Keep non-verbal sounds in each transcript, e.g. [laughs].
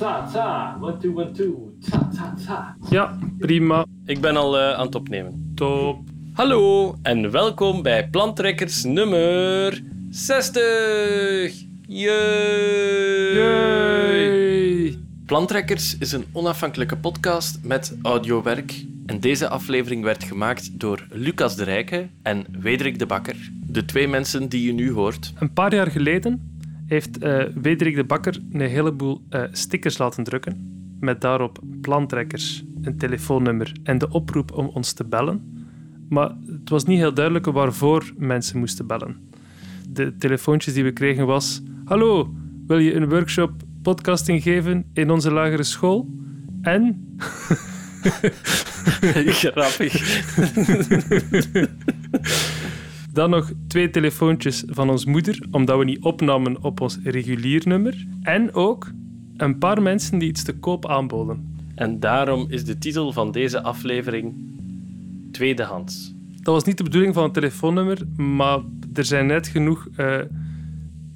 Ta, ta. One, two, one, two. Ta, ta, ta. Ja, prima. Ik ben al eh, aan het opnemen. Top. Hallo en welkom bij Plantrekkers nummer 60. Yay! Yay. Plantrekkers is een onafhankelijke podcast met audiowerk. En deze aflevering werd gemaakt door Lucas de Rijke en Wederik de Bakker. De twee mensen die je nu hoort. Een paar jaar geleden heeft eh Wederik de Bakker een heleboel eh, stickers laten drukken. Met daarop plantrekkers, een telefoonnummer en de oproep om ons te bellen. Maar het was niet heel duidelijk waarvoor mensen moesten bellen. De telefoontjes die we kregen was... Hallo, wil je een workshop podcasting geven in onze lagere school? En... [laughs] [laughs] Grappig. [laughs] Dan nog twee telefoontjes van ons moeder, omdat we niet opnamen op ons regulier nummer. En ook een paar mensen die iets te koop aanboden. En daarom is de titel van deze aflevering Tweedehands. Dat was niet de bedoeling van het telefoonnummer, maar er zijn net genoeg eh,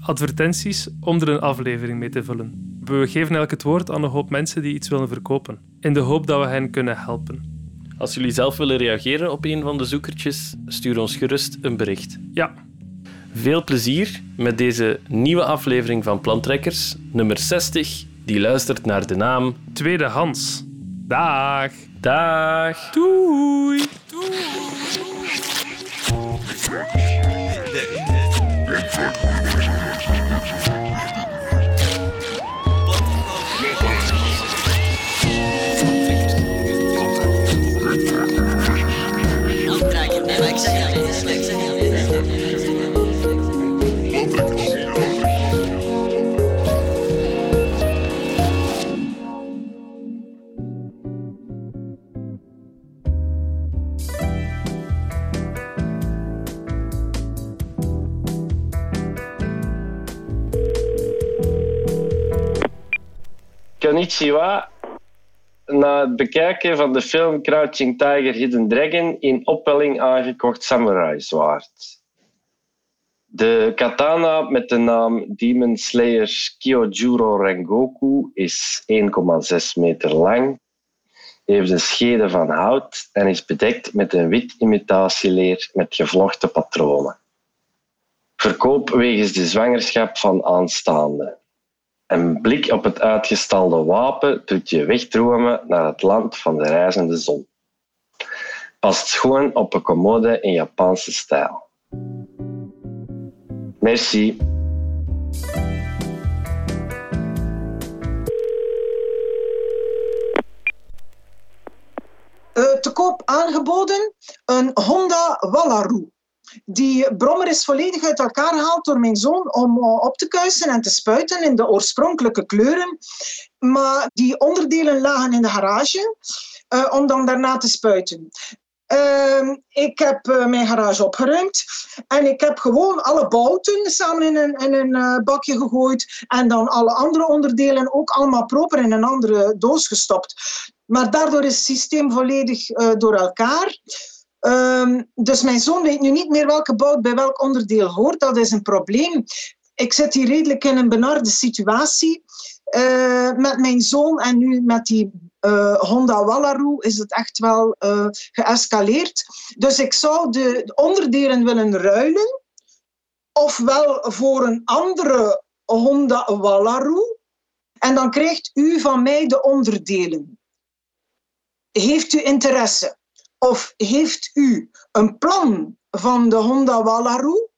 advertenties om er een aflevering mee te vullen. We geven eigenlijk het woord aan een hoop mensen die iets willen verkopen, in de hoop dat we hen kunnen helpen. Als jullie zelf willen reageren op een van de zoekertjes, stuur ons gerust een bericht. Ja, Veel plezier met deze nieuwe aflevering van Plantrekkers, nummer 60, die luistert naar de naam tweedehands. Dag. Dag. Doei. Optrekken, Konnichiwa. Na het bekijken van de film Crouching Tiger, Hidden Dragon in opwelling aangekocht samurai zwaard. De katana met de naam Demon Slayer Kyojuro Rengoku is 1,6 meter lang, heeft een schede van hout en is bedekt met een wit imitatieleer met gevlochten patronen. Verkoop wegens de zwangerschap van aanstaande. Een blik op het uitgestalde wapen doet je wegdromen naar het land van de reizende zon. Past schoon op een commode in Japanse stijl. Merci. eh, te koop aangeboden een Honda Wallaru. Die brommer is volledig uit elkaar gehaald door mijn zoon om eh, op te kuisen en te spuiten in de oorspronkelijke kleuren. Maar die onderdelen lagen in de garage eh, om dan daarna te spuiten. Ehm, ik heb eh, mijn garage opgeruimd en ik heb gewoon alle bouten samen in een, in een bakje gegooid en dan alle andere onderdelen ook allemaal proper in een andere doos gestopt. Maar daardoor is het systeem volledig door elkaar. Ehm, dus mijn zoon weet nu niet meer welke bout bij welk onderdeel hoort. Dat is een probleem. Ik zit hier redelijk in een benarde situatie eh, met mijn zoon en nu met die eh, Honda Wallaru is het echt wel eh, geëscaleerd. Dus ik zou de de onderdelen willen ruilen, ofwel voor een andere Honda Wallaru, en dan krijgt u van mij de onderdelen. Heeft u interesse? Of heeft u een plan van de Honda Wallaru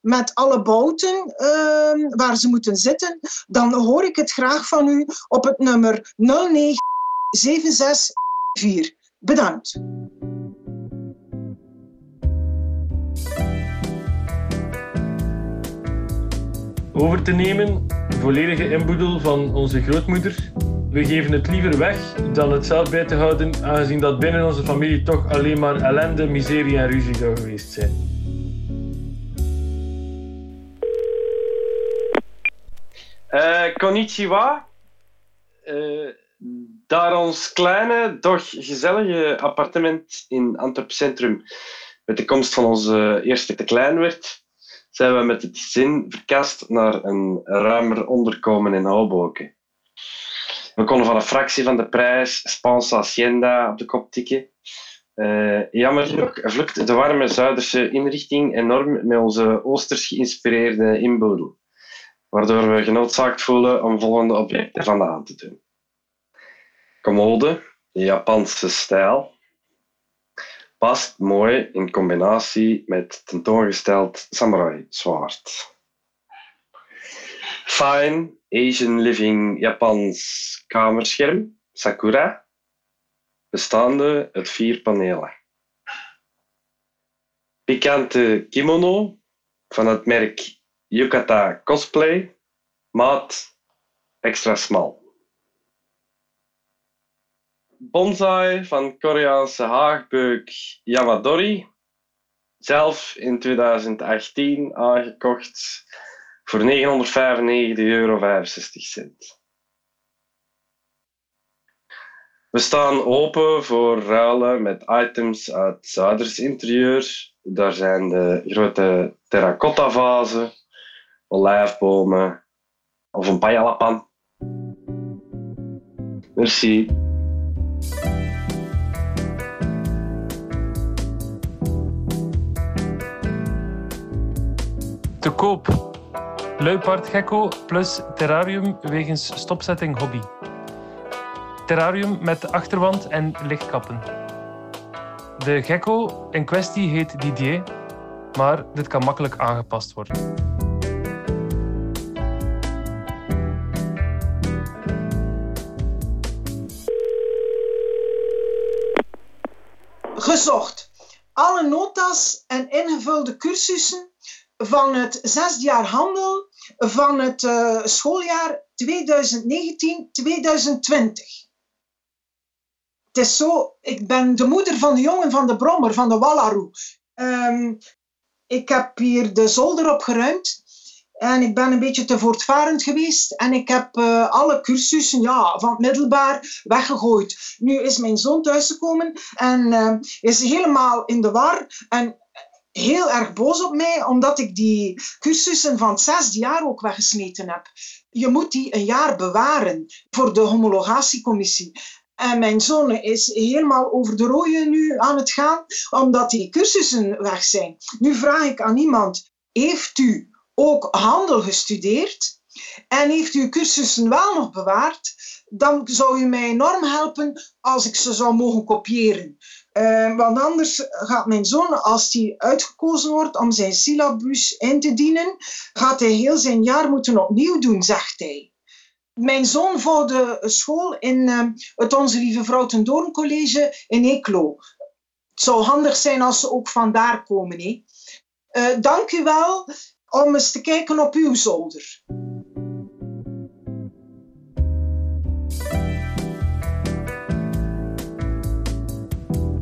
met alle bouten ehm, waar ze moeten zitten? Dan hoor ik het graag van u op het nummer 09764. Bedankt. Over te nemen, volledige inboedel van onze grootmoeder. We geven het liever weg dan het zelf bij te houden, aangezien dat binnen onze familie toch alleen maar ellende, miserie en ruzie zou geweest zijn. Eh konnichiwa. Eh, daar ons kleine, doch gezellige appartement in Antwerp Centrum met de komst van onze eerste te klein werd, zijn we met het gezin verkast naar een ruimer onderkomen in Hoboken. We konden van een fractie van de prijs Spans Hacienda op de kop tikken. Uh, jammer genoeg vlukt de warme Zuiderse inrichting enorm met onze Oosters geïnspireerde inbodel, waardoor we genoodzaakt voelen om volgende objecten vandaan te doen. Commode, de Japanse stijl, past mooi in combinatie met tentoongesteld samurai zwaard. Fine Asian Living Japans kamerscherm, Sakura, bestaande uit vier panelen. Pikante kimono van het merk Yukata Cosplay, maat extra smal. Bonsai van Koreaanse haagbeuk Yamadori, zelf in 2018 aangekocht voor 995,65 euro. We staan open voor ruilen met items uit Zuiders interieur. Daar zijn de grote terracotta vazen, olijfbomen of een payalapan. Merci. Te koop. Luipaardgekko plus terrarium wegens stopzetting hobby. Terrarium met achterwand en lichtkappen. De gekko in kwestie heet Didier, maar dit kan makkelijk aangepast worden. Gezocht. Alle notas en ingevulde cursussen van het zesde jaar handel van het uh, schooljaar 2019-2020. Het is zo, ik ben de moeder van de jongen van de Brommer, van de Wallaroe. Um, ik heb hier de zolder opgeruimd en ik ben een beetje te voortvarend geweest en ik heb uh, alle cursussen ja, van het middelbaar weggegooid. Nu is mijn zoon thuisgekomen en uh, is helemaal in de war en heel erg boos op mij, omdat ik die cursussen van het zesde jaar ook weggesmeten heb. Je moet die een jaar bewaren voor de homologatiecommissie. En mijn zoon is helemaal over de rode nu aan het gaan, omdat die cursussen weg zijn. Nu vraag ik aan iemand, heeft u ook handel gestudeerd? En heeft u cursussen wel nog bewaard? Dan zou u mij enorm helpen als ik ze zou mogen kopiëren. Uh, want anders gaat mijn zoon, als hij uitgekozen wordt om zijn syllabus in te dienen, gaat hij heel zijn jaar moeten opnieuw doen, zegt hij. Mijn zoon volgde school in uh, het Onze Lieve Vrouw ten Doorn College in Eeklo. Het zou handig zijn als ze ook vandaar komen. Uh, dank u wel om eens te kijken op uw zolder.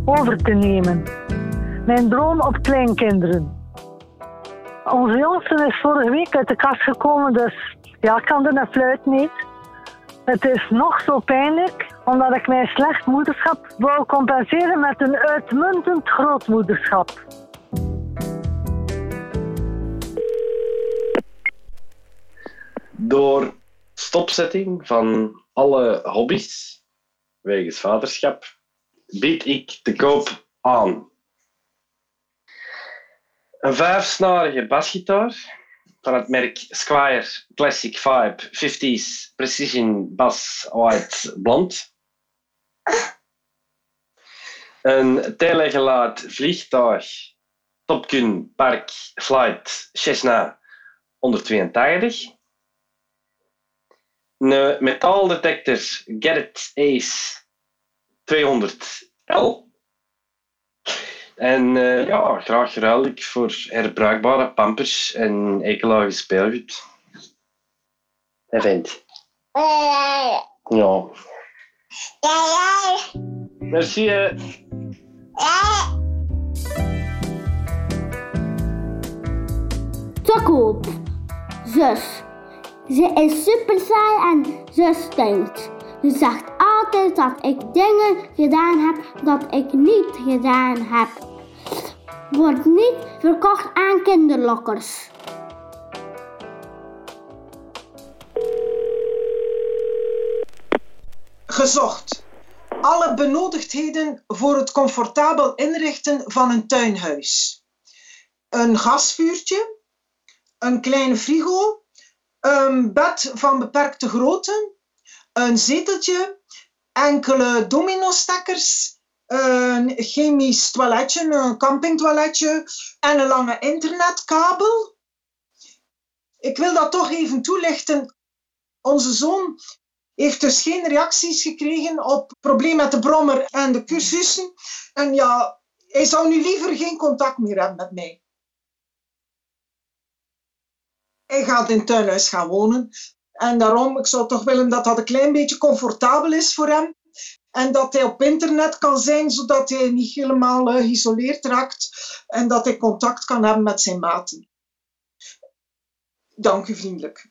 over te nemen. Mijn droom op kleinkinderen. Onze jongste is vorige week uit de kast gekomen, dus ja, ik kan er een fluit niet. Het is nog zo pijnlijk, omdat ik mijn slecht moederschap wou compenseren met een uitmuntend grootmoederschap. Door stopzetting van alle hobby's wegens vaderschap bied ik te koop aan. Een vijfsnarige basgitaar van het merk Squire Classic Vibe 50s Precision Bass White Blond. Een telegelaat vliegtuig Topkun Park Flight Cessna 182. Een metaaldetector Garrett Ace 200 L. En uh, ja, graag ruil ik voor herbruikbare pampers en ekelage speelgoed. Hij vindt. Ja. Merci. Hè. Te koop. Zus. Ze is super saai en ze stinkt. Ze zegt altijd dat ik dingen gedaan heb dat ik niet gedaan heb. Wordt niet verkocht aan kinderlokkers. gezocht. Alle benodigdheden voor het comfortabel inrichten van een tuinhuis. Een gasvuurtje, een kleine frigo, een bed van beperkte grootte, een zeteltje, enkele domino-stekkers, een chemisch toiletje, een campingtoiletje en een lange internetkabel. Ik wil dat toch even toelichten. Onze zoon heeft dus geen reacties gekregen op het probleem met de brommer en de cursussen. En ja, hij zou nu liever geen contact meer hebben met mij. Hij gaat in het tuinhuis gaan wonen. En daarom, ik zou toch willen dat dat een klein beetje comfortabel is voor hem. En dat hij op internet kan zijn, zodat hij niet helemaal uh, geïsoleerd raakt. En dat hij contact kan hebben met zijn maten. Dank u vriendelijk.